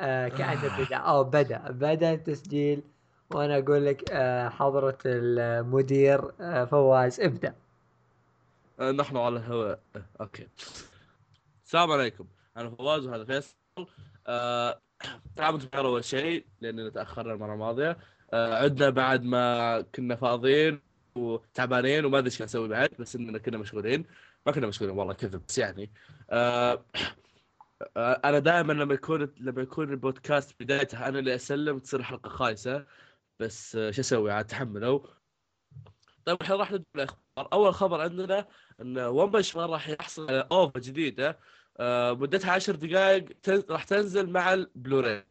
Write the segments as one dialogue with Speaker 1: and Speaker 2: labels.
Speaker 1: آه كأنه بدا أو بدأ بدأ التسجيل. وأنا أقول لك آه حضرة المدير آه فواز ابدأ.
Speaker 2: آه، نحن على الهواء آه، okay. السلام عليكم. أنا فواز وهذا فيصل. آه، تعبت بخير أول شيء لاننا تأخرنا المرة الماضية. آه، عدنا بعد ما كنا فاضيين وتعبانين وما أدري إيش نسوي بعد بس إننا كنا مشغولين. ما كنا مشغولين والله كذب بس يعني. آه، آه، أنا دائما لما يكون لما يكون البودكاست بدايته أنا اللي أسلم تصير حلقة خايسة. بس شو أسوي؟ عاد تحملوا. طيب الحين راح نبدأ بالأخبار. أول خبر عندنا إن One Punch راح يحصل على OVA جديدة. آه، مدتها 10 دقائق. راح تنزل مع البلوراي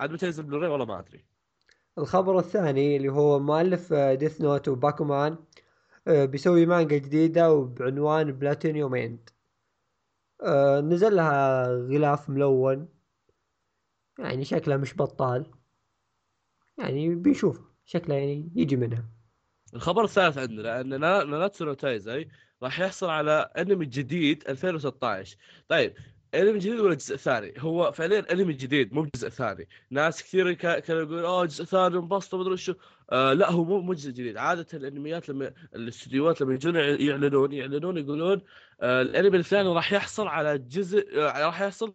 Speaker 2: عاد متى ينزل بلوراي والله ما أدري.
Speaker 1: الخبر الثاني اللي هو مؤلف Death Note وباكومان بيسوي مانجا جديدة وبعنوان Platinum End آه، نزل لها غلاف ملون. يعني شكلها مش بطال. يعني بيشوف شكلها يعني يجي منها.
Speaker 2: الخبر الثالث عندنا ان نا- ناناتسو نو تايزاي راح يحصل على أنمي جديد 2016 طيب انمي جديد ولا جزء ثاني؟ هو فعليا انمي جديد مو جزء ثاني، ناس كثير كا- كانوا يقولون أوه جزء ثاني انبسطوا مدري شو آه لا هو مو مو جزء جديد، عادة الأنميات لما الاستديوهات لما يجون يع- يعلنون يعلنون يقولون آه الأنمي الثاني راح يحصل على جزء آه راح يحصل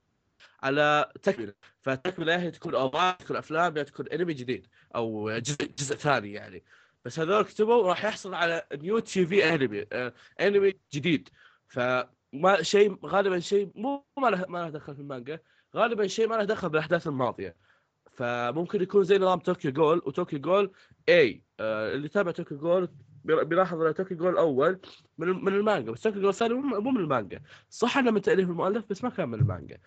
Speaker 2: على تكملة، فالتكملة هي تكون أو ما تكون أفلام يا تكون انمي جديد أو جزء جزء ثاني يعني. بس هذول كتبوا راح يحصل على نيو تي في انمي آه انمي جديد. فما شيء غالبا شيء مو ما له ما له دخل في المانجا. غالبا شيء ما له دخل بالأحداث الماضية. فممكن يكون زي نظام توكيو جول وتوكيو جول A آه اللي تابع توكيو جول بيلاحظ إن توكيو جول الأول من من المانجا بس توكيو جول الثاني مو من المانجا. صح إنه من تأليف المؤلف بس ما كان من المانجا.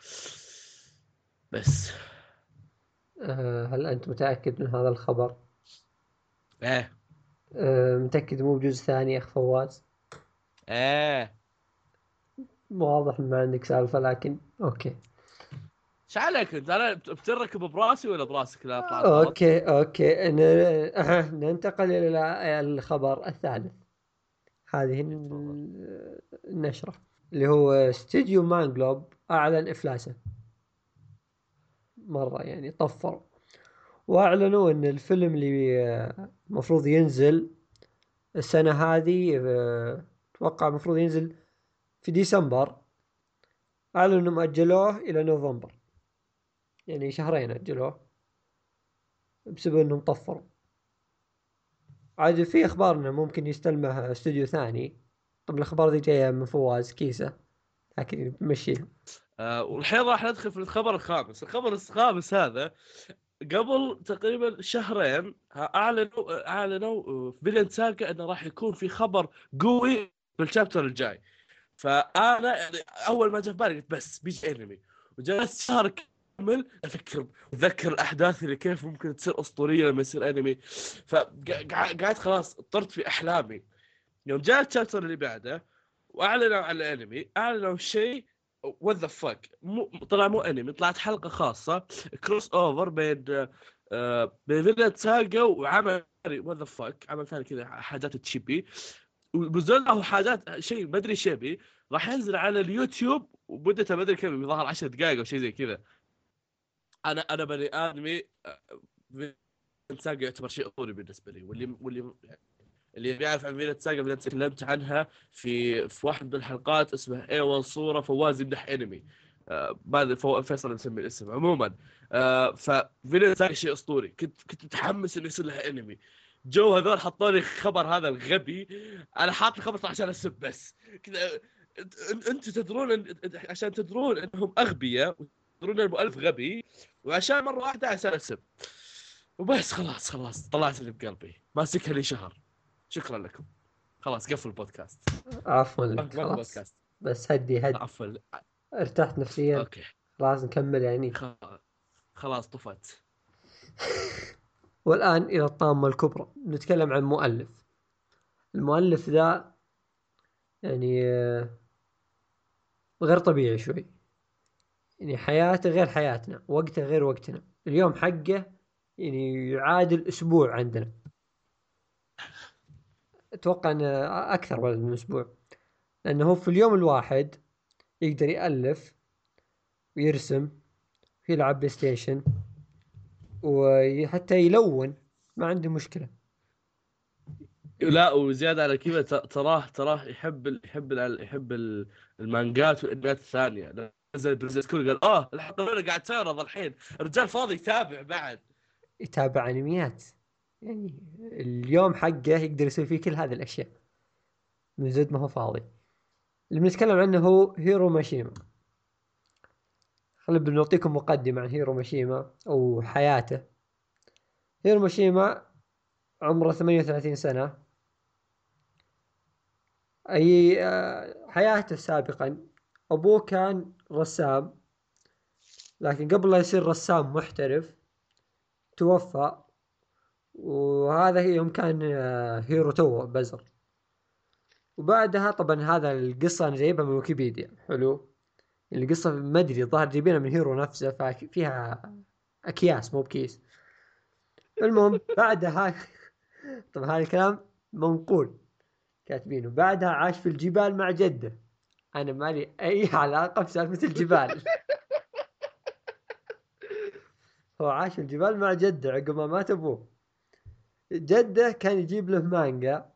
Speaker 2: بس.
Speaker 1: آه، هل أنت متأكد من هذا الخبر؟
Speaker 2: إيه.
Speaker 1: آه، متأكد مو بجزء ثاني يا أخ فواز؟ إيه. واضح ما عندك سالفة لكن أوكي.
Speaker 2: إيش عليك أنت؟ أنا بتركب براسي ولا براسك لا الغلط؟
Speaker 1: okay okay. ننتقل إلى الخبر الثالث. هذه ال- النشرة. اللي هو استديو Manglobe أعلن إفلاسه. مرة يعني طفروا. وأعلنوا إن الفيلم اللي آه، المفروض ينزل السنة هذه آه، أتوقع المفروض ينزل في ديسمبر اعلنوا إنهم أجلوه إلى نوفمبر. يعني شهرين أجلوه بسبب إنهم طفروا. عاد في أخبار إنه ممكن يستلمه استوديو ثاني. طب الأخبار دي جاية من فواز كيسة لكن بمشيها
Speaker 2: آه والحين راح ندخل في الخبر الخامس، الخبر الخامس هذا قبل تقريبا شهرين أعلنوا أعلنوا في ساجا إنه راح يكون في خبر قوي في ال chapter الجاي. فأنا يعني أول ما جاء في بالي قلت بس بيجي أنمي. وجلست شهر كامل أفكر أتذكر الأحداث اللي كيف ممكن تصير أسطورية لما يصير أنمي. فقعدت خلاص طرت في أحلامي. يوم جاء ال chapter اللي بعده وأعلنوا عن الأنمي أعلنوا شيء what the fuck طلع مو أنمي طلعت حلقة خاصة crossover بين آه بين Vinland Saga وعمل what the fuck عمل ثاني كذا حاجات تشيبي. ونزل له حاجات شيء ما أدري شيبي راح ينزل على اليوتيوب ومدته ما أدري كم ظهر 10 دقائق أو شيء زي كذا. أنا أنا بني آدمي آه، Vinland Saga يعتبر شيء اسطوري بالنسبة لي واللي واللي اللي بيعرف عن Vinland Saga Saga تكلمت عنها في في واحد من الحلقات اسمه أيوان صورة فواز يمدح انمي آه، ما أدري فيصل مسمي الاسم عموما. آه ف Vinland Saga شيء أسطوري. كنت كنت متحمس إنه يصير لها أنمي. جو هذول حطوا لي خبر هذا الغبي أنا حاط الخبر عشان أسب بس. كذا أنتم تدرون إن- عشان تدرون إنهم أغبياء وتدرون ان المؤلف غبي وعشان مرة واحدة عشان أسب. وبس خلاص خلاص. طلعت اللي بقلبي. ماسكها لي شهر. شكرا لكم. خلاص قفل البودكاست.
Speaker 1: عفوا.
Speaker 2: ما
Speaker 1: لك
Speaker 2: ما في
Speaker 1: خلاص.
Speaker 2: بودكاست
Speaker 1: بس هدي هدي.
Speaker 2: عفوا.
Speaker 1: ارتحت نفسيا.
Speaker 2: okay.
Speaker 1: خلاص نكمل يعني.
Speaker 2: خلاص طفت.
Speaker 1: والآن إلى الطامة الكبرى. نتكلم عن مؤلف. المؤلف ذا يعني آه، غير طبيعي شوي. يعني حياته غير حياتنا وقته غير وقتنا. اليوم حقه يعني يعادل أسبوع عندنا. أتوقع أنه أكثر من أسبوع. لأنه في اليوم الواحد يقدر يألف ويرسم يلعب PlayStation. وحتى يلون. ما عنده مشكلة.
Speaker 2: لا وزيادة على كذا تراه تراه يحب ال- يحب ال- يحب ال- المانجات والإنميات الثانية. نزل Princess كول قال آه الحلقة الاولى قاعد تعرض الحين. الرجال فاضي يتابع بعد.
Speaker 1: يتابع أنميات. يعني اليوم حقه يقدر يسوي فيه كل هذه الأشياء. من زود ما هو فاضي. اللي بنتكلم عنه هو هيرو ماشيما خلينا بنعطيكم مقدمة عن هيرو ماشيما أو حياته هيرو ماشيما عمره 38 سنة. أي آه، حياته سابقا أبوه كان رسام لكن قبل لا يصير رسام محترف توفى وهذا يوم كان آه، هيرو تو بزر. وبعدها طبعا هذا القصة أنا جايبها من ويكيبيديا. حلو؟ القصة ما أدري الظاهر جايبينها من هيرو نفسه فيها أكياس مو بكيس. المهم بعدها طبعا هذا الكلام منقول كاتبينه. بعدها عاش في الجبال مع جده. أنا مالي أي علاقة بسالفة الجبال. هو عاش في الجبال مع جده عقب ما مات أبوه. جده كان يجيب له مانجا.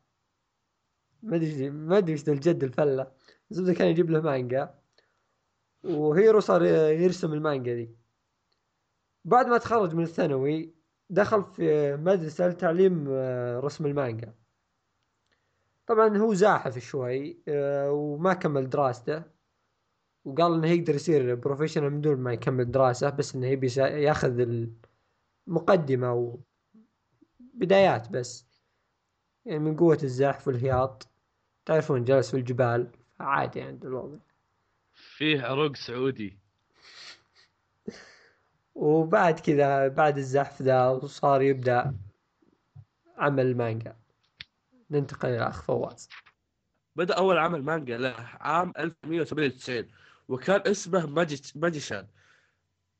Speaker 1: ما أدري ما أدري إيش الجد الفلة. زبدة كان يجيب له مانجا. وهيرو صار يرسم المانجا دي بعد ما تخرج من الثانوي دخل في مدرسة لتعليم آه، رسم المانجا. طبعا هو زاحف شوي آه، وما كمل دراسته. وقال إنه يقدر يصير professional من دون ما يكمل دراسة بس إنه يبي يأخذ المقدمة وبدايات بس. يعني من قوة الزحف والهياط. تعرفون جالس في الجبال عادي عند الوضع.
Speaker 2: فيه عروق سعودي.
Speaker 1: وبعد كذا بعد الزحف ذا وصار يبدأ عمل المانجا ننتقل إلى أخ فواز.
Speaker 2: بدأ أول عمل مانجا له عام 1198 وكان اسمه ماجي Magician.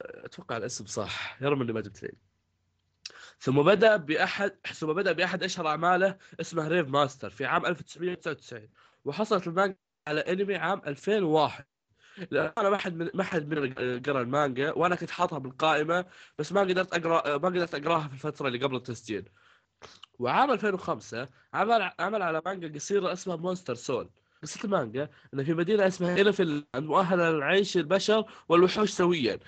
Speaker 2: أتوقع الاسم صح يا رب إني ما جبت لي ثم بدأ باحد ثم بدأ بأحد أشهر أعماله اسمه Rave Master في عام 1999 وحصلت المانجا على أنمي عام 2001 لأن أنا ما حد ما حد من قرا المانجا وأنا كنت حاطها بالقائمة بس ما قدرت اقرا ما قدرت أقراها في الفترة اللي قبل التسجيل. وعام 2005 عمل عمل على مانجا قصيره اسمها Monster Soul. قصة المانجا ان في مدينة اسمها إلفل مؤهلة للعيش البشر والوحوش سويا.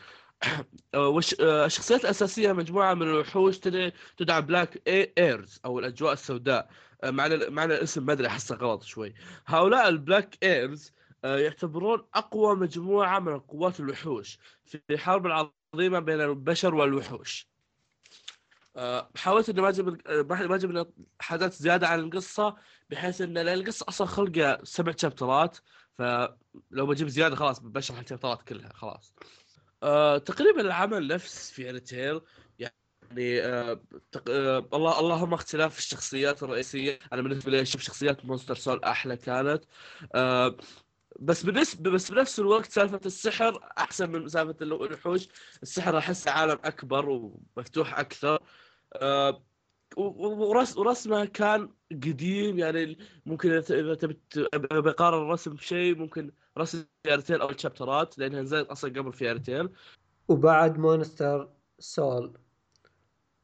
Speaker 2: آه، الشخصيات الأساسية مجموعة من الوحوش تدعى, Black Airs أو الأجواء السوداء. آه، معنى معنى الاسم ما أدري أحسه غلط شوي. هؤلاء ال Black Airs يعتبرون أقوى مجموعة من قوات الوحوش في الحرب العظيمة بين البشر والوحوش. آه، حاولت اني ما أجيب آه، ما أجيب حدث زيادة عن القصة بحيث أن القصة أصلا خلقها سبع شابترات فلو بجيب زيادة خلاص بشرح الشابترات كلها خلاص. آه، تقريبا العمل نفس في تيل يعني آه، تق... آه، الله اللهم اختلاف الشخصيات الرئيسية. أنا بالنسبة لي أشوف شخصيات مونستر سول أحلى كانت. آه، بس بالنسبة بس بنفس الوقت سالفة السحر أحسن من سالفة الوحوش. السحر احسه عالم أكبر ومفتوح أكثر. آه، و- ورس ورسمه كان قديم يعني ممكن إذا تبي بقارن الرسم بشيء ممكن رسم Fairy Tail أو الشابترات لأنها نزلت أصلا قبل Fairy Tail
Speaker 1: وبعد Monster Soul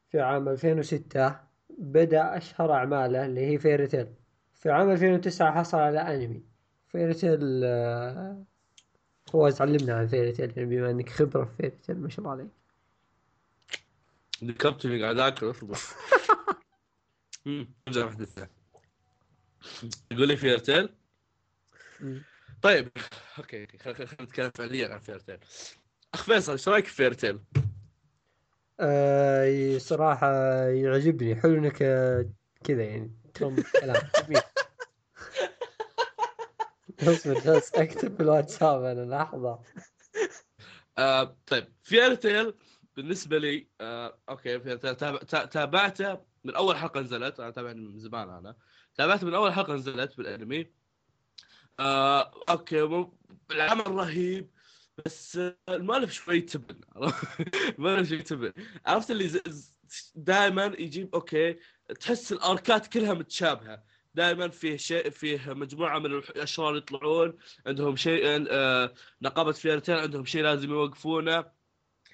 Speaker 1: في عام 2006 بدأ أشهر أعماله اللي هي Fairy Tail في عام 2009 حصل على أنمي. Fairy Tail آه، فواز علمنا عن Fairy Tail يعني بما إنك خبرة في Fairy Tail ما شاء الله عليك.
Speaker 2: ذكرتني قاعد آكل أصبر. ارجع محدثة يقول لي Fairy Tail
Speaker 1: مم.
Speaker 2: طيب okay خلينا نتكلم فعليا عن Fairy Tail أخ فيصل إيش رأيك في Fairy Tail؟
Speaker 1: آه صراحة يعجبني حلو إنك آه، كذا يعني ترم كلام. جميل اصبر جالس أكتب في الواتساب أنا لحظة.
Speaker 2: آه طيب. Fairy Tail بالنسبة لي آه okay تابعته من أول حلقة نزلت. أنا تابع من زمان أنا. تابعته من أول حلقة نزلت بالأنمي. آه okay العمل رهيب بس المؤلف شوي تبن. المؤلف شوي تبن. عرفت اللي دائما يجيب okay تحس الأركات كلها متشابهة. دائما فيه شيء فيه مجموعة من الأشرار يطلعون عندهم شيء آه نقابة فيرتين عندهم شيء لازم يوقفونه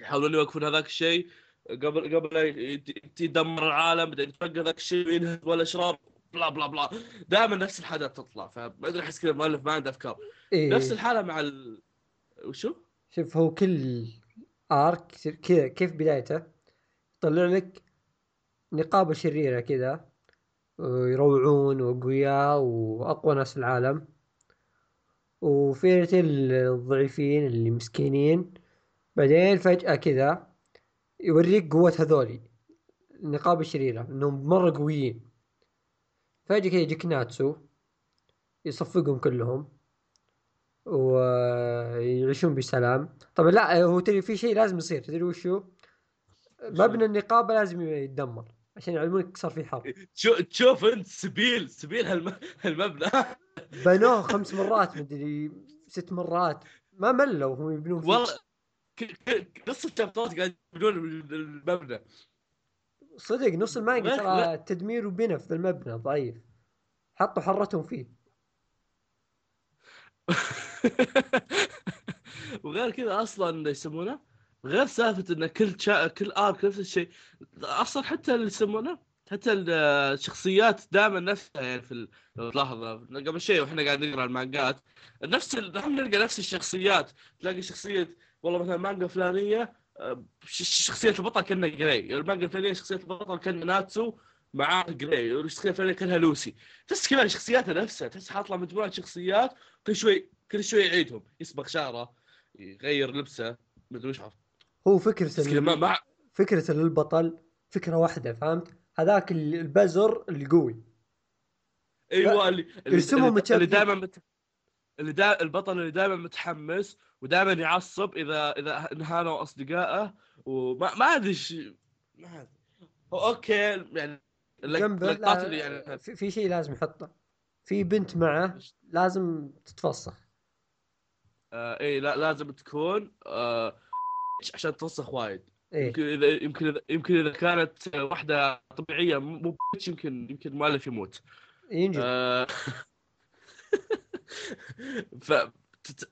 Speaker 2: يحاولون يوقفون هذاك الشيء. قبل قبل يدمر العالم بعدين يتوقف ذاك الشيء وينهب والاشرار بلا بلا بلا. دائما نفس الحاجات تطلع فما أدري أحس كذا المؤلف ما عنده أفكار.
Speaker 1: إيه.
Speaker 2: نفس الحالة مع ال وشو؟
Speaker 1: شوف هو كل ارك كذا كيف بدايته؟ يطلع لك نقابة شريرة كذا ويروعون واقوياء وأقوى ناس في العالم. وفئة الضعيفين اللي مسكينين بعدين فجأة كذا يوريك قوة هذولي النقابة الشريرة إنهم مرة قويين. فجأة كذا يجيك ناتسو يصفقهم كلهم ويعيشون بسلام. طبعا لا هو تدري في شيء لازم يصير تدري وشو؟ مبنى النقابة لازم يتدمر. عشان يعلمونك صار في حرب
Speaker 2: شو تشوف انت سبيل سبيل هالم... هالمبنى
Speaker 1: بنوه خمس مرات مدري ست مرات ما ملوا هم يبنون.
Speaker 2: والله نص الشابترات قاعد يبنون المبنى
Speaker 1: صدق نص المانجا ترى. تدمير وبناء في المبنى ضعيف حطوا حرتهم فيه
Speaker 2: وغير كذا أصلا يسمونه؟ غير سالفة إن كل شا... كل ارك نفس الشيء. أصلا حتى اللي يسمونه حتى الشخصيات دائما نفسها يعني في ال- لو تلاحظ قبل شيء وإحنا قاعد نقرأ المانجات نفس ال... نلقى نفس الشخصيات. تلاقي شخصية والله مثلا مانجا فلانية آه، شخصية البطل كأنها جراي المانجا الفلانية شخصية البطل كان ناتسو معاه جراي والشخصية الفلانية كأنها لوسي تحس كذا شخصياتها نفسها. تحس حاطله مجموعة شخصيات كل شوي كل شوي يعيدهم. يصبغ شعره يغير لبسه مدري وش عرفت
Speaker 1: هو
Speaker 2: كذا ما
Speaker 1: ال-
Speaker 2: ما
Speaker 1: فكرة للبطل فكرة واحدة فهمت؟ هذاك ال- البزر القوي.
Speaker 2: أيوه اللي
Speaker 1: يرسمهم
Speaker 2: اللي. اللي دائما مت... اللي دا... البطل اللي دائما متحمس ودائما يعصب اذا إذا انهانوا أصدقائه وما ما أدري إيش ما أدري. هو أوكي يعني
Speaker 1: جنبه لا
Speaker 2: يعني
Speaker 1: في, في شيء لازم يحطه. في بنت معه لازم تتفسخ.
Speaker 2: آه اي لا لازم تكون آه عشان توسخ وايد.
Speaker 1: إيه.
Speaker 2: يمكن إذا يمكن إذا يمكن إذا كانت واحدة طبيعية مو بيتش يمكن يمكن المؤلف يموت.
Speaker 1: ينجز
Speaker 2: آه، ف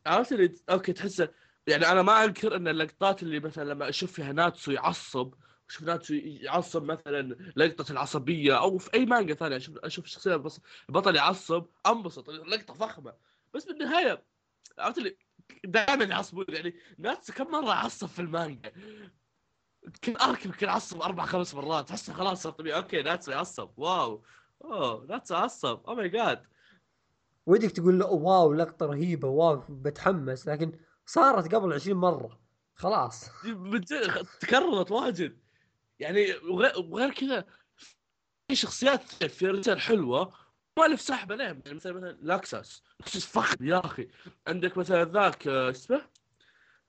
Speaker 2: عرفت اللي أوكي تحسه يعني أنا ما أنكر إن اللقطات اللي مثلا لما أشوف فيها ناتسو يعصب أشوف ناتسو يعصب مثلا لقطة العصبية أو في أي مانجا ثانية أشوف أشوف الشخصيه البطل يعصب أنبسط لقطه فخمة. بس بالنهاية عرفت اللي دائما يعصبون يعني ناتسو كم مرة عصب في المانجا؟ كل arc يمكن عصب أربع خمس مرات تحسه خلاص صار طبيعي. okay ناتسو يعصب. wow. أوه ناتسو عصب. oh my God
Speaker 1: ودك تقول له wow لقطة رهيبة wow بتحمس لكن صارت قبل 20 مرة. خلاص.
Speaker 2: تكررت واجد. يعني وغير كذا في شخصيات في رجال حلوة مؤلف سحب عليهم يعني مثلا مثلا لاكساس لاكساس فخم يا أخي. عندك مثلا ذاك آه، اسمه؟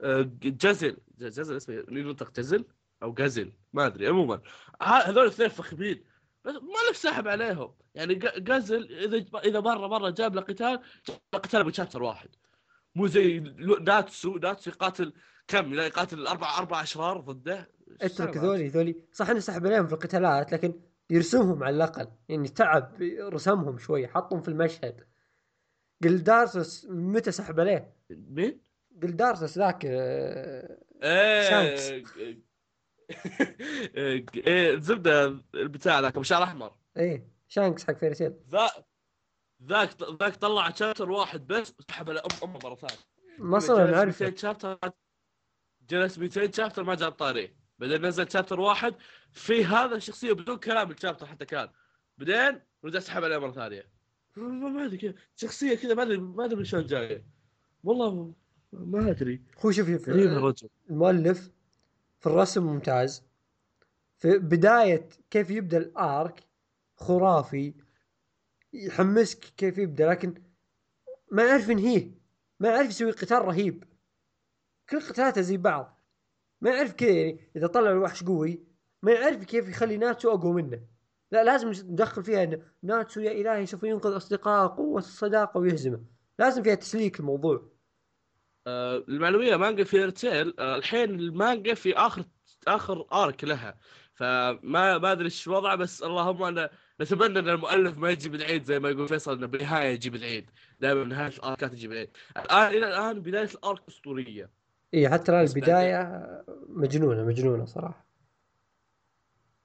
Speaker 2: آه، جزل ج- جزل اسمه ينطق جزل أو جزل ما أدري. عموما هذول الاثنين فخمين. بس مؤلف سحب عليهم. يعني جزل إذا إذا مرة مرة جاب له قتال قتال بشابتر واحد. مو زي ناتسو ناتسو يقاتل كم؟ لا يقاتل أربع أربع أشرار ضده.
Speaker 1: اترك ذولي ذولي صح إنه سحب عليهم في القتالات لكن يرسمهم على الأقل. يعني تعب رسمهم شوي حطهم في المشهد. جلدارسس متى سحب عليه؟
Speaker 2: مين؟
Speaker 1: جلدارسس ذاك آه،
Speaker 2: إيه
Speaker 1: شانكس.
Speaker 2: إيه الزبده البتاع ذاك أبو شعر أحمر.
Speaker 1: إيه شانكس حق Fairy Tail
Speaker 2: ذا ذاك ذاك طلع chapter واحد بس وسحب على ام أمه مرة ثانية.
Speaker 1: ما صار نعرف
Speaker 2: 200 chapter جلس 200 chapter ما جاب طاريه. بعدين نزل chapter واحد في هذا الشخصية بدون كلام ال chapter حتى كان. بعدين رجع سحب عليه مرة ثانية. ما أدري كذا شخصية كذا ما ادري ما أدري من شلون جاية. والله ما أدري.
Speaker 1: هو شوف شوف المؤلف في الرسم ممتاز. في بداية كيف يبدأ الآرك خرافي يحمسك كيف يبدأ لكن ما يعرف ينهيه ما يعرف يسوي قتال رهيب. كل قتالاته زي بعض. ما يعرف كذا يعني إذا طلع الوحش قوي ما يعرف كيف يخلي ناتسو أقوى منه. لا لازم ندخل فيها إن ناتسو يا إلهي سوف ينقذ أصدقائه قوة الصداقة ويهزمه. لازم فيها تسليك الموضوع.
Speaker 2: آه، المعلومية مانجا Fairy Tail آه، الحين المانجا في آخر آخر arc لها. فما ما أدري إيش وضعه بس اللهم أنا نتمنى إن المؤلف ما يجي بالعيد زي ما يقول فيصل إنه بالنهاية يجي بالعيد دائما نهاية الاركات تجي بالعيد الآن إلى الآن بداية ال arc أسطورية.
Speaker 1: اي حتى
Speaker 2: الآن
Speaker 1: البداية مجنونة مجنونة صراحة.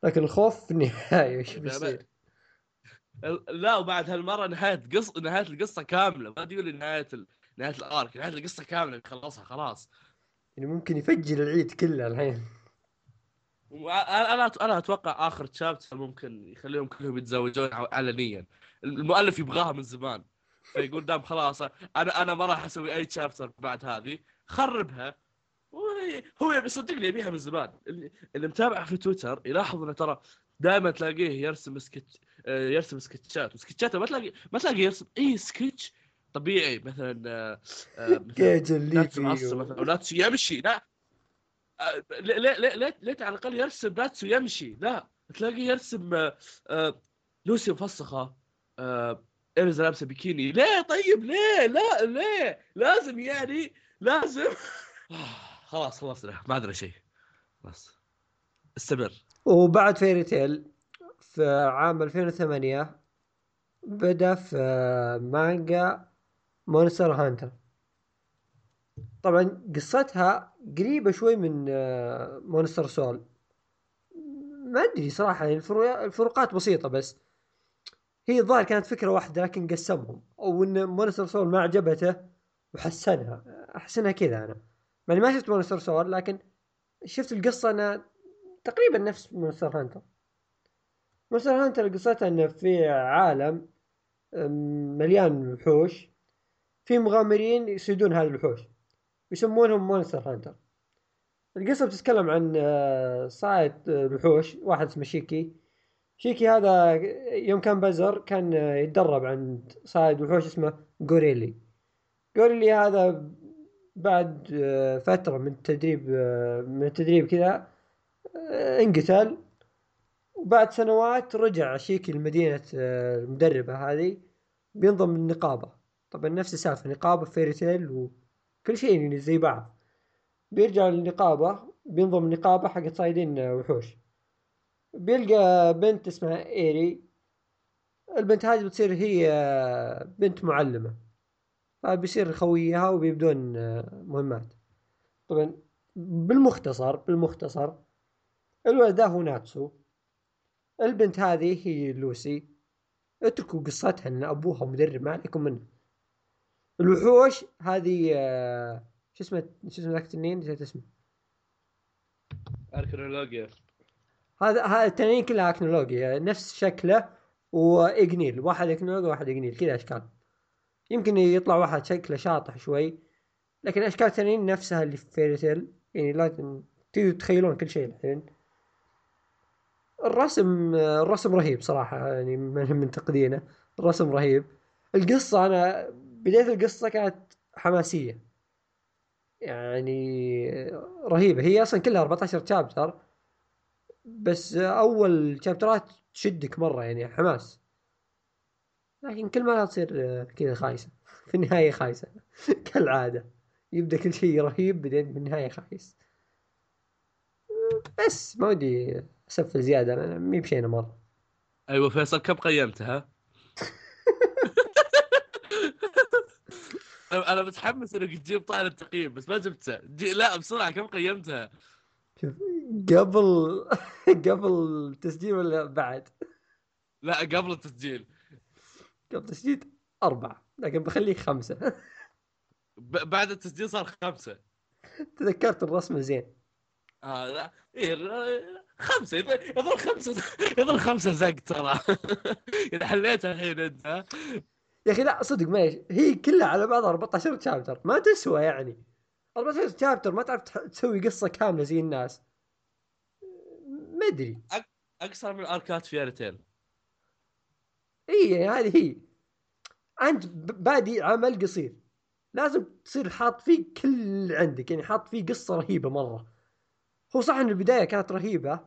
Speaker 1: لكن الخوف في النهاية
Speaker 2: إيش
Speaker 1: بيصير؟
Speaker 2: لا وبعد هالمرة نهاية قص نهاية القصة كاملة. ما تقول نهاية ال... نهاية الأرك نهاية القصة كاملة بيخلصها خلاص.
Speaker 1: يعني ممكن يفجر العيد كله الحين.
Speaker 2: أنا أنا أتوقع آخر تشابتر ممكن يخليهم كلهم يتزوجون علنيا. المؤلف يبغاها من زمان. فيقول دام خلاص أنا أنا ما راح أسوي أي تشابتر بعد هذه. خربها. هو يبي صدقني يبيها من زمان. اللي, اللي متابع في تويتر يلاحظ إنه ترى دائما تلاقيه يرسم سكتش آه، يرسم سكتشات. وسكتشاته ما تلاقي ما تلاقي يرسم أي سكتش طبيعي. مثلا آه، آه، مثلا
Speaker 1: كيج
Speaker 2: ناتسو يمشي. لا. ليه ليه ليه على الأقل يرسم ناتسو يمشي. لا. تلاقيه يرسم لوسي مفسخة إليزا لابسة بيكيني. ليه طيب؟ ليه؟ لا ليه؟ لازم يعني لازم. خلاص خلصنا. ما أدري شيء. خلاص استمر.
Speaker 1: وبعد Fairy Tail في عام 2008 بدأ في مانجا Monster Hunter طبعا قصتها قريبة شوي من آه، Monster Soul ما أدري صراحة يعني الفرو- الفروقات بسيطة بس. هي الظاهر كانت فكرة واحدة لكن قسمهم. أو إن Monster Soul ما عجبته وحسنها. أحسنها كذا أنا. يعني ما شفت Monster Soul لكن شفت القصة أنا تقريبا نفس Monster Hunter. Monster Hunter قصتها إنه في عالم مليان وحوش. في مغامرين يصيدون هذه الوحوش. يسمونهم Monster Hunter. القصة بتتكلم عن آه، صائد آه، الوحوش واحد اسمه شيكي. شيكي هذا يوم كان بزر كان آه، يتدرب عند صائد وحوش اسمه غوريلي. غوريلي هذا بعد آه، فترة من التدريب آه، من التدريب كذا آه، انقتل. وبعد سنوات رجع شيكي لمدينة المدربة هذه بينضم للنقابة. طبعا نفس السالفة نقابة Fairy Tail وكل شيء يعني زي بعض. بيرجع للنقابة بينضم النقابة حق صايدين وحوش. بيلقى بنت اسمها إيري. البنت هذه بتصير هي بنت معلمة. فبيصير خويها وبيبدون آه، مهمات. طبعا بالمختصر بالمختصر الولد هو ناتسو. البنت هذه هي لوسي. اتركوا قصتها ان أبوها مدرب ما عليكم منه. الوحوش هذه آه، شو اسمه شو اسمه ذاك التنين؟ نسيت اسمه.
Speaker 2: اركيولوجيا
Speaker 1: هذا هذا التنين كلها اكنولوجيا نفس شكله وإجنيل. واحد اكنولوجيا وواحد إجنيل كذا إشكال. يمكن يطلع واحد شكله شاطح شوي لكن أشكال التنين نفسها اللي في فيري تيل يعني لازم تقدروا تتخيلون كل شيء الحين. الرسم الرسم رهيب صراحة يعني من تقديرنا الرسم رهيب. القصة أنا بداية القصة كانت حماسية. يعني رهيبة. هي أصلا كلها 14 شابتر بس أول شابترات تشدك مرة يعني حماس. لكن كل ما تصير كذا خايسة. في النهاية خايسة. كالعادة. يبدأ كل شيء رهيب بعدين بالنهاية خايس. بس ما ودي أسفل زيادة. أنا مي بشينا مرة.
Speaker 2: أيوه فيصل كم قيمتها؟ أنا متحمس إنك تجيب طالب التقييم بس ما جبته. جي... لا بسرعة. كم قيمتها؟
Speaker 1: شوف قبل قبل التسجيل ولا بعد؟
Speaker 2: لا قبل التسجيل.
Speaker 1: قبل التسجيل أربعة لكن بخليك خمسة.
Speaker 2: ب... بعد التسجيل صار خمسة.
Speaker 1: تذكرت الرسمة زين.
Speaker 2: آه لا. إيه خمسة. يظل خمسة يظل خمسة زق ترى. إذا حليتها الحين ها؟
Speaker 1: يا أخي لا صدق معليش. هي كلها على بعضها 14 chapter ما تسوى يعني. 14 chapter ما تعرف تسوي قصة كاملة زي الناس. ما أدري.
Speaker 2: اقصر من اركات Fairy Tail
Speaker 1: اي يعني هذه هي. انت بادي عمل قصير. لازم تصير حاط فيه كل عندك يعني حاط فيه قصة رهيبة مرة. هو صح إن البداية كانت رهيبة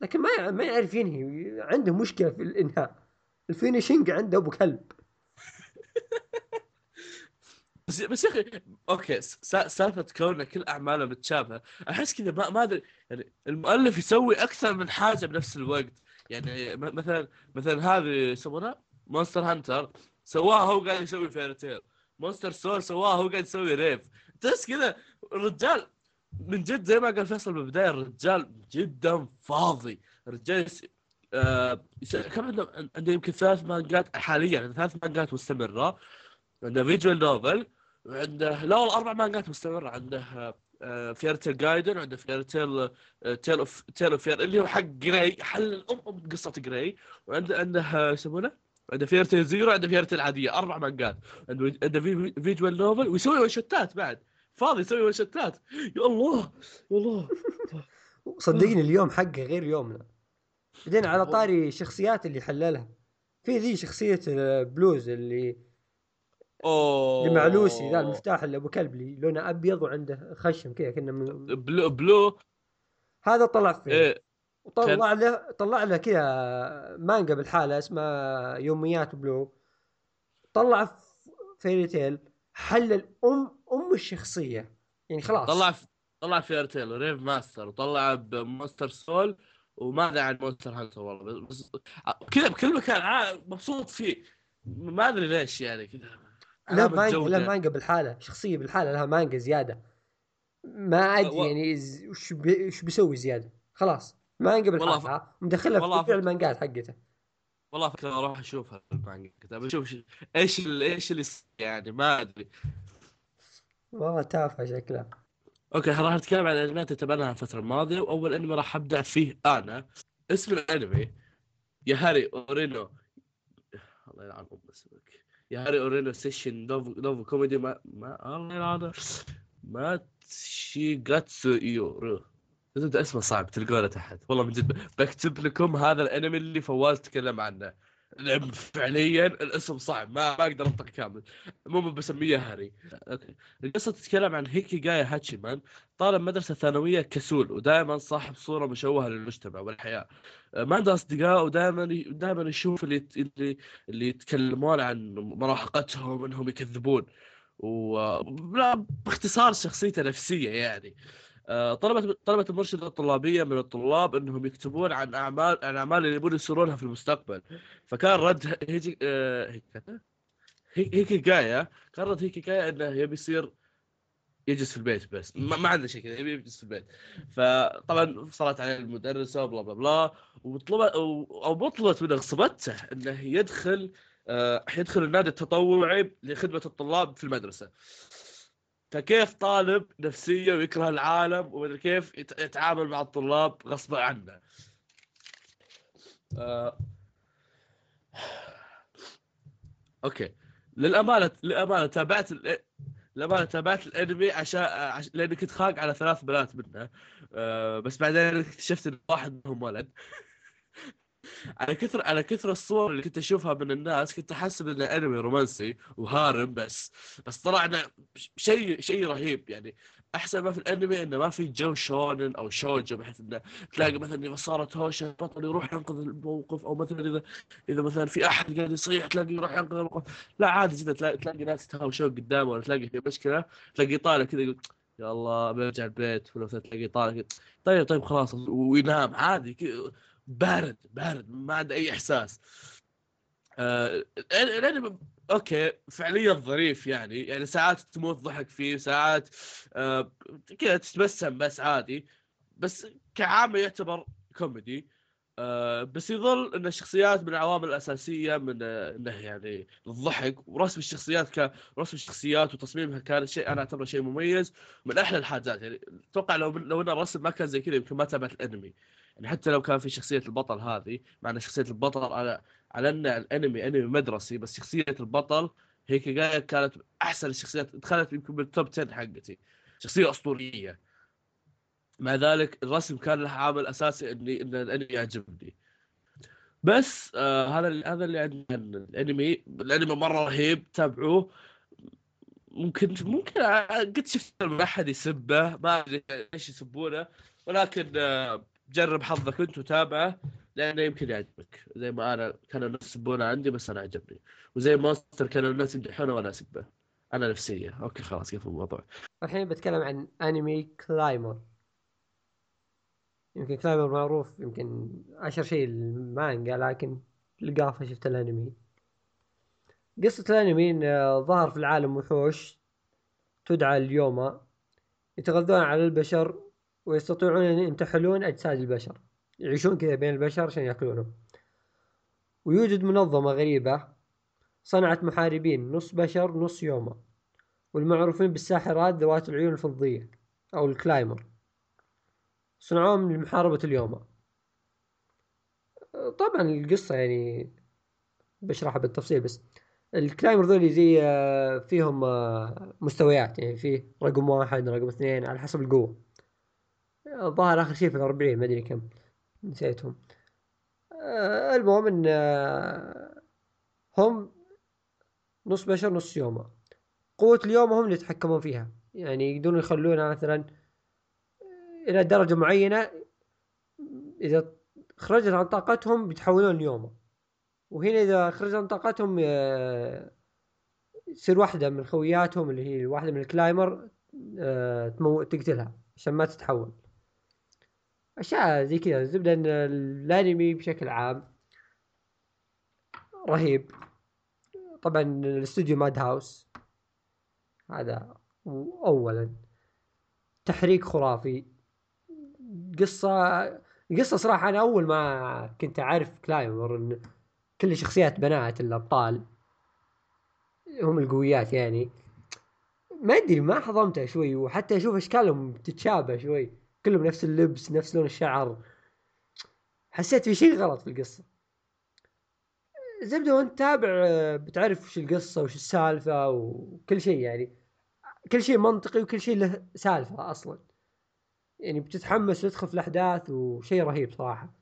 Speaker 1: لكن ما ما يعرف ينهي. عنده مشكلة في الإنهاء. ال finishing عنده أبو كلب.
Speaker 2: بس بس يا أخي okay سالفة كون كل أعماله متشابهة أحس كذا ما أدري يعني المؤلف يسوي أكثر من حاجة بنفس الوقت. يعني مثلا مثلا هذه يسمونها Monster Hunter سواها هو قاعد يسوي Fairy Tail Monster Soul سواها هو قاعد يسوي Rave تحس كذا الرجال من جد زي ما قال فيصل بالبداية الرجال جدا فاضي. الرجال يس... آه. كم عنده عنده يمكن ثلاث مانجات حاليا عنده ثلاث مانجات مستمرة. عنده visual novel وعنده لا والله أربع مانجات مستمرة. عنده آه Fairy Tail Gaiden وعنده Fairy Tail Tale of Tale of اللي هو حق جراي حل الأم أم قصة جراي وعنده عنده آه، يسمونه؟ عنده Fairy Tail Zero عنده Fairy Tail عادية أربع مانجات. عنده عنده في- visual novel ويسوي one shot ات بعد. فاضي يسوي one shot ات يا الله يا الله.
Speaker 1: صدقني اليوم حقه غير يومنا. بعدين على طاري الشخصيات اللي حللها. في ذي شخصية بلوز اللي
Speaker 2: اوه
Speaker 1: اللي مع لوسي ذا المفتاح اللي أبو كلب اللي لونه أبيض وعنده خشم كذا كنا من...
Speaker 2: بلو بلو.
Speaker 1: هذا طلع فيه.
Speaker 2: إيه
Speaker 1: وطلع له طلع له كذا مانجا بالحالة اسمها يوميات بلو. طلع Fairy Tail حلل ام أم الشخصية. يعني خلاص.
Speaker 2: طلع طلع في Fairy Tail Rave Master. وطلع ب Monster Soul وما أدري عن Monster Hunter والله بس كذا بكل مكان مبسوط فيه. ما أدري ليش يعني كذا.
Speaker 1: لا مانجا. لا مانجا بالحالة شخصية بالحالة لها مانجا زيادة. ما أدري
Speaker 2: و-
Speaker 1: يعني ز- وش بي... وش بيسوي زيادة. خلاص مانجا
Speaker 2: والله
Speaker 1: بالحالها مدخلها في
Speaker 2: ف-
Speaker 1: المانجات حقته.
Speaker 2: والله فكرة أروح أشوفها المانجا. كذا بشوف ش- إيش ال- إيش اللي يعني ما أدري.
Speaker 1: والله تافهة شكلها.
Speaker 2: أوكي راح نتكلم عن الانميات اللي تابعناها الفترة الماضية وأول أنمي راح أبدأ فيه أنا. اسم الأنمي يا هاري أورينو. الله يلعن ام اسمك يا هاري اورينو سيشن نوفو, نوفو كوميدي ما ما الله يلعنه ما تشيغاتسو يورو إنت اسمه صعب تلقونه تحت. والله من جد بكتب لكم هذا الأنمي اللي فواز تكلم عنه. لأن فعليا الاسم صعب ما ما أقدر أنطق كامل. المهم بسميه هاري. okay. القصة تتكلم عن هيكيجايا هاتشيمان طالب مدرسة ثانوية كسول ودائما صاحب صورة مشوهة للمجتمع والحياة. ما عنده أصدقاء ودائما دائما يشوف اللي اللي اللي يتكلمون عن مراهقتهم انهم يكذبون. و باختصار شخصيته نفسية يعني. طلبت طلبت المرشده الطلابية من الطلاب إنهم يكتبون عن اعمال عن أعمال اللي يبون يصيرونها في المستقبل. فكان رد هيجي آه، هيك- جايا كان رد هيكي جايا إنه يبي يصير يجلس في البيت بس. ما, ما عنده شيء كذا يبي يجلس في البيت. فطبعا صارت عليه المدرسة وبلا بلا بلا. وطلبت أو بطلت من غصبته إنه يدخل آه، يدخل النادي التطوعي لخدمة الطلاب في المدرسة. فكيف طالب نفسية ويكره العالم ومدري كيف يت- يتعامل مع الطلاب غصبا عنه؟ آه، أوكي. للأمانة للأمانة تابعت للأمانة تابعت الأنمي عشان عش... لأني كنت خاق على ثلاث بنات منه. أه بس بعدين اكتشفت إن واحد منهم ولد. على كثر على كثر الصور اللي كنت أشوفها من الناس كنت احسب إنه أنمي رومانسي وهارم بس. بس طلعنا شيء شيء رهيب يعني. أحسن ما في الأنمي إنه ما في جو شونن أو شوجو بحيث إنه تلاقي مثلا إذا صارت هوشة البطل يروح ينقذ الموقف أو مثلا إذا إذا مثلا في أحد قاعد يصيح تلاقي يروح ينقذ الموقف. لا عادي جدا تلاقي, تلاقي ناس يتهاوشون قدامه ولا تلاقي في مشكلة تلاقي طالع كذا يقول يا الله برجع البيت ولا تلاقي طالع طيب طيب خلاص وينام عادي بارد بارد ما عنده أي إحساس. آه الانمي okay فعليا ظريف يعني يعني ساعات تموت ضحك فيه ساعات آه كذا تتبسم بس عادي. بس كعامة يعتبر كوميدي آه بس يظل إن الشخصيات من العوامل الأساسية من آه إنه يعني الضحك ورسم الشخصيات ك رسم الشخصيات وتصميمها كان شيء أنا أعتبره شيء مميز من أحلى الحاجات يعني. أتوقع لو لو إن الرسم ما كان زي كذا يمكن ما تابعت الأنمي. يعني حتى لو كان في شخصية البطل هذه مع إن شخصية البطل على على إن الأنمي أنمي مدرسي بس شخصية البطل هيك جاية كانت أحسن الشخصيات دخلت يمكن بالتوب 10 حقتي. شخصية أسطورية. مع ذلك الرسم كان له عامل أساسي إني إن الأنمي يعجبني. بس آه هذا هذا اللي عندي عن الأنمي. الأنمي مرة رهيب تابعوه. ممكن ممكن قد شفت احد يسبه ما أدري إيش يسبونه. ولكن آه جرب حظك انت وتابعه لأنه يمكن يعجبك. زي ما أنا كانوا الناس يسبونه عندي بس أنا عجبني. وزي ماستر كانوا الناس يمدحونه وأنا أسبه. أنا نفسية. okay خلاص قفل الموضوع.
Speaker 1: الحين بتكلم عن أنمي Claymore يمكن Claymore معروف يمكن اشهر شيء المانجا لكن لقافه شفت الأنمي. قصة الأنمي انه ظهر في العالم وحوش تدعى اليوما يتغذون على البشر ويستطيعون أن ينتحلون أجساد البشر يعيشون كذا بين البشر عشان يأكلونهم. ويوجد منظمة غريبة صنعت محاربين نص بشر نص يوما والمعروفين بالساحرات ذوات العيون الفضية أو الكلايمر. صنعوهم لمحاربة اليوما طبعا القصة يعني بشرحها بالتفصيل بس. الكلايمر ذولي زي آه، فيهم آه، مستويات يعني فيه رقم واحد رقم اثنين على حسب القوة. الظاهر آخر شيء في الأربعين ما أدري كم نسيتهم. آه، المهم إن هم نص بشر نص يوما. قوة اليوم هم اللي يتحكمون فيها. يعني يقدرون يخلونها مثلا إلى درجة معينة. إذا خرجت عن طاقتهم بيتحولون ليوما. وهنا إذا خرجت عن طاقتهم يصير واحدة من خوياتهم اللي هي واحدة من الكلايمر آه، تقتلها عشان ما تتحول. أشياء زي كذا الزبده ان الأنمي بشكل عام. رهيب. طبعا الاستوديو ماد هاوس. هذا اولا. تحريك خرافي. قصة القصة صراحة أنا أول ما كنت أعرف كلايمر إن كل شخصيات بنات الأبطال هم القويات يعني. ما أدري ما حضمتها شوي وحتى أشوف أشكالهم تتشابه شوي. كلهم نفس اللبس نفس لون الشعر. حسيت في شيء غلط في القصة. زبدة وأنت تابع بتعرف وش القصة وش السالفة وكل شيء يعني. كل شيء منطقي وكل شيء له سالفة أصلا. يعني بتتحمس وتدخل في الأحداث وشيء رهيب صراحة.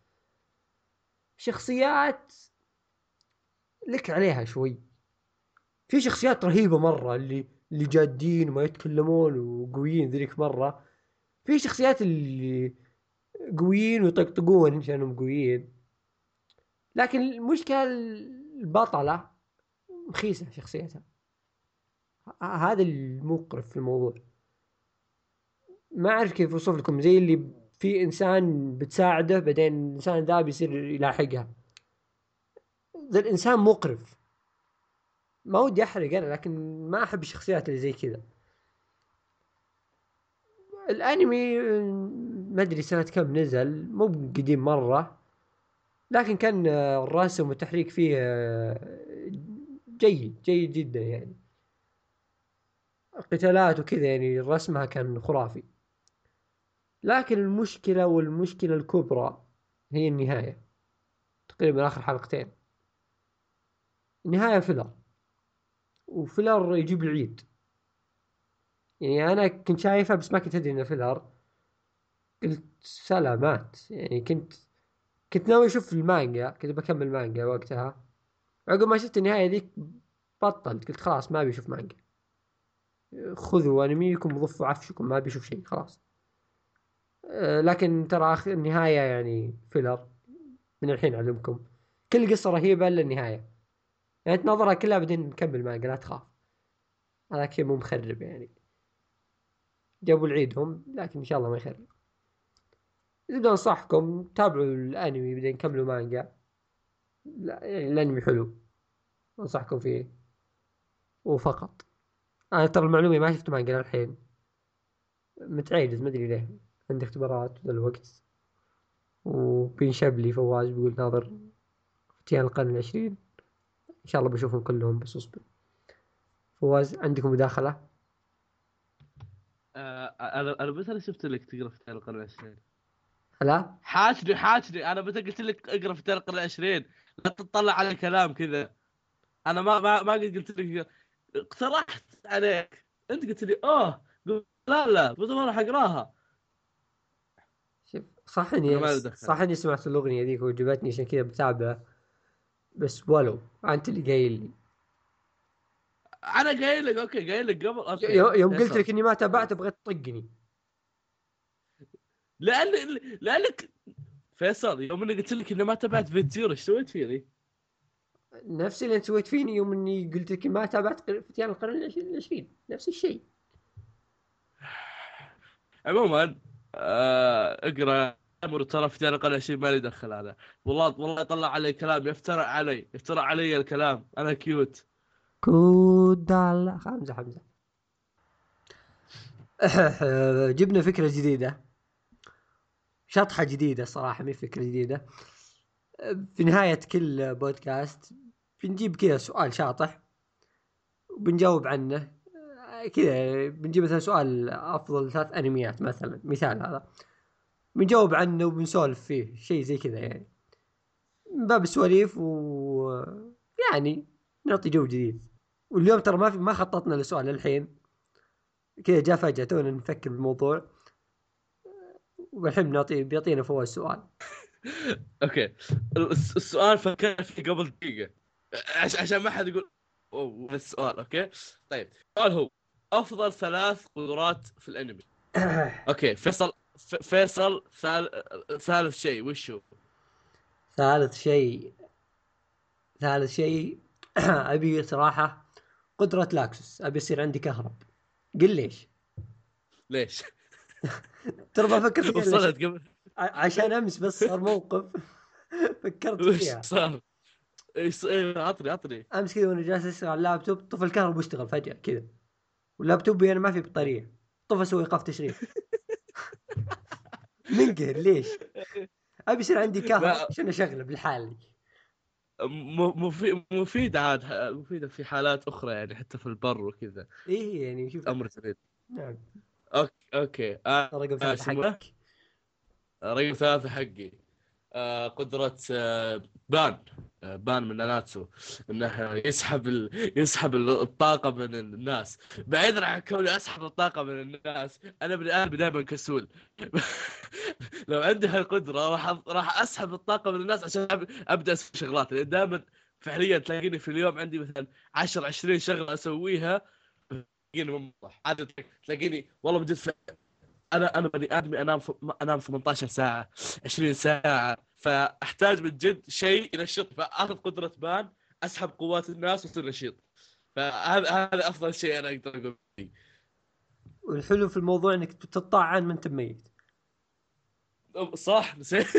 Speaker 1: شخصيات لك عليها شوي. في شخصيات رهيبة مرة اللي اللي جادين وما يتكلمون وقويين ذيك مرة. في شخصيات اللي قويين ويطقطقون عشانهم قويين. لكن المشكلة البطلة مخيسة شخصيتها. هذا المقرف في الموضوع. ما أعرف كيف أوصف لكم زي اللي في إنسان بتساعده بعدين الانسان ذا بيصير يلاحقها. ذا الإنسان مقرف. ما ودي أحرق أنا لكن ما أحب الشخصيات اللي زي كذا. الانمي ما أدري سنة كم نزل مو قديم مرة لكن كان الرسم والتحريك فيه جيد جيد جدا يعني. قتالات وكذا يعني رسمها كان خرافي. لكن المشكلة والمشكلة الكبرى هي النهاية. تقريبا آخر حلقتين. النهاية فيلر. و filler يجيب العيد. يعني أنا كنت شايفها بس ما كنت أدري إنه filler قلت سلامات. يعني كنت كنت ناوي أشوف المانجا. كنت بكمل مانجا وقتها. عقب ما شفت النهاية ذيك بطلت. قلت خلاص ما أبي أشوف مانجا. خذوا أنميكم وضفوا عفشكم ما أبي أشوف شيء خلاص. آه، لكن ترى النهاية يعني filler. من الحين أعلمكم. كل قصة رهيبة إلا النهاية. يعني تنظرها كلها بعدين نكمل مانجا لا تخاف. هذاك شيء مو مخرب يعني. جابوا العيد هم لكن إن شاء الله ما يخرب إذا أنصحكم تابعوا الأنمي بعدين كملوا مانجا. لا يعني الأنمي حلو. أنصحكم فيه. وفقط. أنا ترى المعلومة ما شفت مانجا الحين متعيد ما أدري ليه. عندي اختبارات ذا الوقت. وبينشب لي فواز بيقول ناظر فتيان القرن العشرين. إن شاء الله بشوفهم كلهم بس أصبر. فواز عندكم مداخلة؟
Speaker 2: آه أنا أنا متى شفت لك تقرأ فتيان القرن العشرين؟
Speaker 1: لا.
Speaker 2: حاجني حاجني أنا متى قلت لك اقرأ فتيان القرن العشرين؟ لا تطلع على كلام كذا. أنا ما ما ما قلت لك. اقترحت عليك. أنت قلت لي أوه. لا لا بس ما راح أقراها؟
Speaker 1: شوف صح اني صح اني سمعت الأغنية ذيك وعجبتني عشان كذا بتابعه بس ولو أنت اللي قايل لي.
Speaker 2: أنا قايل لك okay قايل لك قبل
Speaker 1: okay. يوم قلت لك إني ما تابعت بغيت تطقني.
Speaker 2: لأن لأنك فيصل يوم إني قلت لك إني ما تابعت Fate Zero إيش سويت فيني؟
Speaker 1: نفس اللي أنت سويت فيني يوم إني قلت لك ما تابعت فتيان القرن العشرين نفس الشيء.
Speaker 2: عموما آه اقرأ أمر ترى في دار القرن العشرين ما لي دخل هذا. والله والله يطلع علي كلام يفترع علي يفترع علي الكلام. أنا كيوت.
Speaker 1: كود الله امزح امزح جبنا فكرة جديدة. شطحة جديدة صراحة مي فكرة جديدة. في نهاية كل بودكاست بنجيب كذا سؤال شاطح وبنجاوب عنه. كذا بنجيب مثلا سؤال أفضل ثلاث أنميات مثلا مثال هذا. بنجاوب عنه وبنسولف فيه شيء زي كذا يعني. من باب السواليف و يعني نعطي جو جديد. واليوم ترى ما في ما خططنا لسؤال الحين. كذا جاء فجأة تونا نفكر بالموضوع. والحين بنعطي بيعطينا فواز السؤال
Speaker 2: okay. السؤال فكرت فيه قبل دقيقة. عشان ما حد يقول أوه السؤال؟ okay. طيب. السؤال هو أفضل ثلاث قدرات في الأنمي؟ okay. فيصل فيصل ثالث شيء. وش هو؟
Speaker 1: ثالث شيء. ثالث شيء. أبي صراحة قدرة لاكسس أبي يصير عندي كهرب. قل ليش؟
Speaker 2: ليش؟
Speaker 1: ترى بفكر فيها
Speaker 2: وصلت قبل.
Speaker 1: عشان أمس بس صار موقف. فكرت فيها.
Speaker 2: وش صار؟ إيش إيه، عطني عطني.
Speaker 1: أمس كذا وأنا جالس أسوي على اللابتوب طفى الكهرباء واشتغل فجأة كذا. واللابتوب أنا ما في بطارية. طفى أسوي إيقاف تشغيل منقهر ليش؟ أبي يصير عندي كهرباء عشان أشغله بالحالي
Speaker 2: مفيد عاد مفيدة في حالات أخرى يعني حتى في البر وكذا.
Speaker 1: إيه يعني شوف.
Speaker 2: أمر سعيد
Speaker 1: نعم.
Speaker 2: okay okay. آه
Speaker 1: رقم ثلاثة حقك.
Speaker 2: رقم ثلاثة حقي. آه قدرة آه بان آه بان من ناناتسو إنه يسحب ال... يسحب الطاقة من الناس. بعيدا عن كوني أسحب الطاقة من الناس أنا بني آدم دائما كسول. لو عندي هالقدرة راح راح أسحب الطاقة من الناس عشان أبدأ أسوي شغلات لأن دائما فعليا تلاقيني في اليوم عندي مثلا 10 20 شغلة أسويها تلاقيني منطح عادة تلاقيني والله بجد أنا أنا بني آدمي أنام ف... أنام 18 ساعة 20 ساعة فأحتاج من جد شيء ينشط فأخذ قدرة بان أسحب قوات الناس وأصير نشيط فهذا هذا أفضل شيء أنا أقدر أقول فيه
Speaker 1: والحلو في الموضوع إنك تطعن من ميت
Speaker 2: صح نسيت.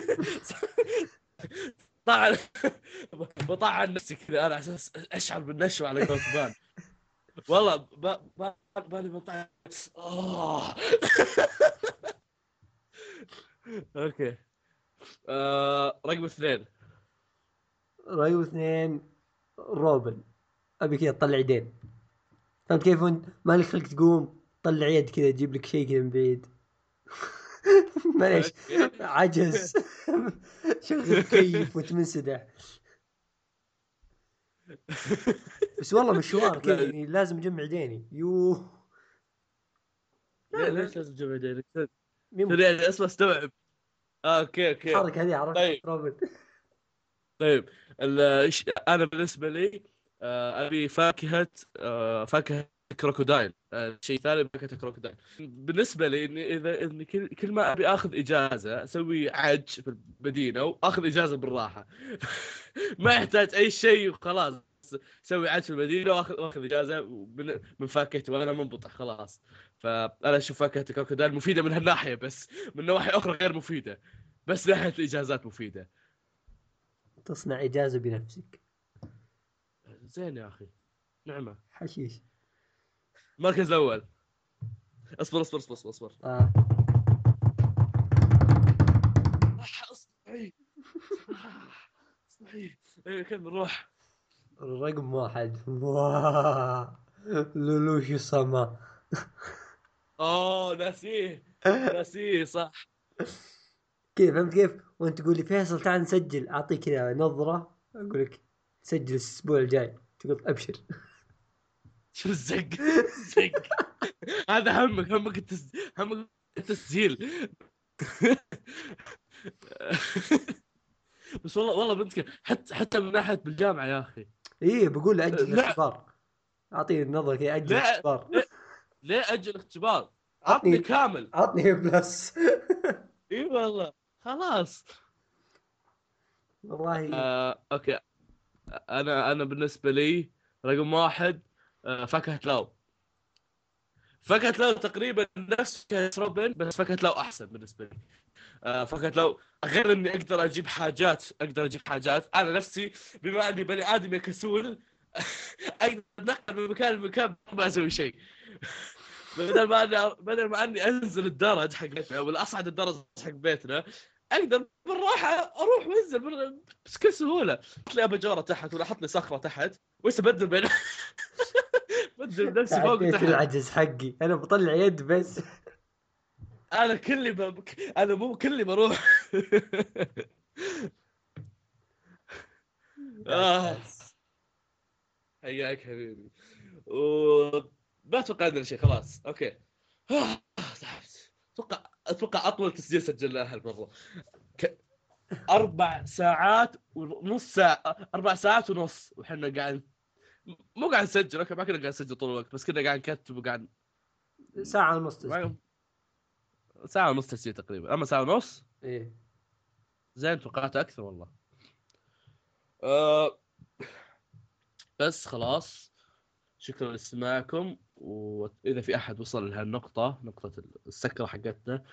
Speaker 2: طعن بطعن نفسي كذا أنا على أساس أشعر بالنشوة على قولة بان. والله ب... بالي بطعن اوه أوكي. آه، رقم اثنين.
Speaker 1: رقم اثنين روبن. أبي كذا تطلع يدين. فهمت كيف؟ وانت مالك خلق تقوم طلع يد كذا تجيب لك شيء كذا من بعيد. معليش. عجز. شغل كيف وتمنسدح. بس والله مشوار كذا يعني لازم اجمع يديني يوه.
Speaker 2: لا ليش لازم تجمع يدينك؟ يعني؟ اسمع استوعب. آه okay okay.
Speaker 1: الحركه هذه عرفت. طيب.
Speaker 2: روبن. طيب. أنا بالنسبة لي آه، أبي فاكهة آه، فاكهة كروكودايل. آه، شيء ثاني فاكهه كروكودايل بالنسبة لي إني إذا إني كل, ما أبي آخذ إجازة أسوي عج في المدينة وآخذ إجازة بالراحة. ما يحتاج أي شيء وخلاص. أسوي عج في المدينة واخذ وآخذ إجازة من, من فاكهتي وأنا منبطح خلاص. فأنا أشوف فاكهة كروكودايل مفيدة من هالناحية بس من نواحي أخرى غير مفيدة. بس ناحية الإجازات مفيدة.
Speaker 1: تصنع إجازة بنفسك.
Speaker 2: زين يا أخي. نعمة.
Speaker 1: حشيش.
Speaker 2: المركز الأول. اصبر اصبر اصبر اصبر, أصبر.
Speaker 1: آه.
Speaker 2: اصبري اصبري إيه كم نروح
Speaker 1: رقم واحد. لولوشي سما
Speaker 2: اوه ناسيه. ناسيه صح.
Speaker 1: كيف فهمت كيف؟ وأنت تقول لي فيصل تعال نسجل. أعطيك كذا نظرة. أقول لك سجل الأسبوع الجاي. تقول أبشر.
Speaker 2: شو الزق؟ الزق. هذا همك همك التس... همك التسجيل. بس والله والله بنتك حتى حتى من ناحية بالجامعة يا أخي.
Speaker 1: إيه بقول أجل الاختبار. اعطيه نظره كذا أجل الاختبار.
Speaker 2: ليه أجل اختبار؟ عطني كامل.
Speaker 1: عطني plus
Speaker 2: إي والله. خلاص.
Speaker 1: والله.
Speaker 2: آه، okay. أنا أنا بالنسبة لي رقم واحد فاكهة لو فاكهة لو تقريبا نفس فاكهه روبن بس فاكهة لو أحسن بالنسبة لي. آه، فاكهة لو غير إني أقدر أجيب حاجات أقدر أجيب حاجات. أنا نفسي بما إني بني آدم كسول أقدر أتنقل من مكان لمكان ما أسوي شيء. بدل ما اني بدل ما إني أنزل الدرج حق بيتنا ولا اصعد الدرج حق بيتنا أقدر بالراحة أروح وأنزل بكل سهوله تلاقي بجاره تحت ولا أحط لي صخرة تحت وش ابدل بين بدل نفسي فوق
Speaker 1: العجز حقي. أنا بطلع يد بس.
Speaker 2: أنا كلي ب... أنا مو كلي بروح آه. حياك حبيبي. و ما أتوقع عندنا شيء خلاص. أوكي. تعبت أتوقع أتوقع أطول تسجيل سجلناه هالمرة. ك... أربع ساعات ونص ساعة أربع ساعات ونص وحنا قاعد مو قاعد نسجل أوكي ما كنا قاعد نسجل طول الوقت بس كنا قاعد نكتب وقاعد
Speaker 1: ساعة ونص تسجيل.
Speaker 2: ساعة ونص تسجيل تقريبا. أما ساعة ونص؟
Speaker 1: إيه.
Speaker 2: زين توقعت أكثر والله. أه بس خلاص. شكرا لاستماعكم وإذا في أحد وصل لهالنقطة نقطة السكرة حقتنا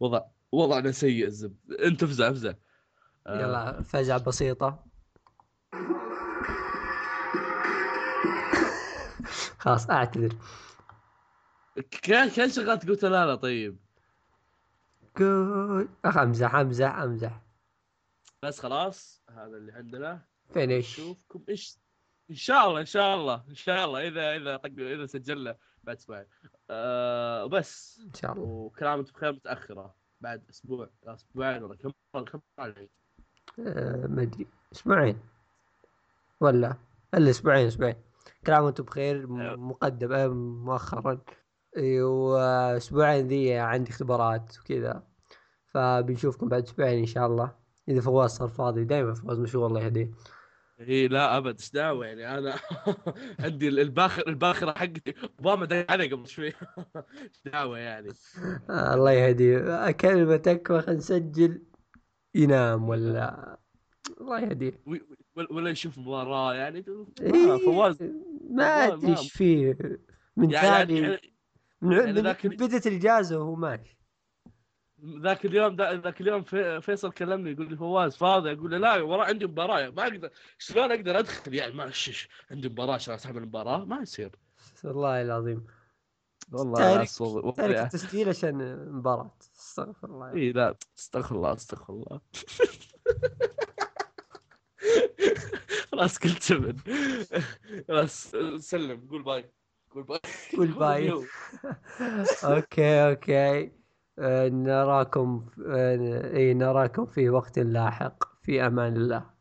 Speaker 2: وضع وضعنا سيء الزبد انت افزع افزع آه،
Speaker 1: يلا فزعة بسيطة. خلاص أعتذر.
Speaker 2: كان كان شغال تقول لا لا طيب.
Speaker 1: قول. أخ أمزح أمزح أمزح.
Speaker 2: بس خلاص هذا اللي عندنا.
Speaker 1: فينيش
Speaker 2: نشوفكم. إيش إن شاء الله إن شاء الله إن شاء الله. اذا إذا طق إذا سجلنا بعد أسبوعين أه وبس
Speaker 1: إن شاء الله.
Speaker 2: وكل عام بخير متأخرة. بعد أسبوع أسبوعين ولا كم كم
Speaker 1: آه، ما أدري. أسبوعين. ولا؟ الا أسبوعين أسبوعين. كل عام وأنتم بخير. مقدم مؤخرا. وأسبوعين ذي عندي اختبارات وكذا. فبنشوفكم بعد أسبوعين إن شاء الله. إذا فواز صار فاضي دائما فواز مشغول الله يهديه.
Speaker 2: إي لا أبد. إيش دعوة يعني؟ أنا عندي الباخر الباخرة حقتي. اوباما دق علي قبل شوي. إيش دعوة يعني؟
Speaker 1: آه الله يهديه. كلمتك وخل نسجل. ينام ولا؟ الله يهديه.
Speaker 2: ولا يشوف مباراة يعني
Speaker 1: إيه،
Speaker 2: فواز
Speaker 1: ما
Speaker 2: أدري
Speaker 1: إيش فيه من
Speaker 2: يعني,
Speaker 1: ثاني.
Speaker 2: يعني
Speaker 1: من
Speaker 2: يعني
Speaker 1: من-
Speaker 2: ذاك
Speaker 1: من
Speaker 2: ال-
Speaker 1: بدت الإجازة وهو ماشي.
Speaker 2: ذاك اليوم ذاك اليوم في- فيصل كلمني يقول لي فواز فاضي أقول له لا ورا عندي مباراة ما أقدر شلون أقدر أدخل؟ يعني ما ش- عندي مباراة عشان أسحب المباراة؟ ما يصير.
Speaker 1: والله العظيم.
Speaker 2: والله
Speaker 1: تارك- التسجيل عشان مباراة. استغفر الله
Speaker 2: إي لا استغفر الله استغفر الله. خلاص كنت تبن خلاص سلم. قول bye. قول bye.
Speaker 1: قول bye. okay okay. آه، نراكم آه، إي نراكم في وقت لاحق. في أمان الله.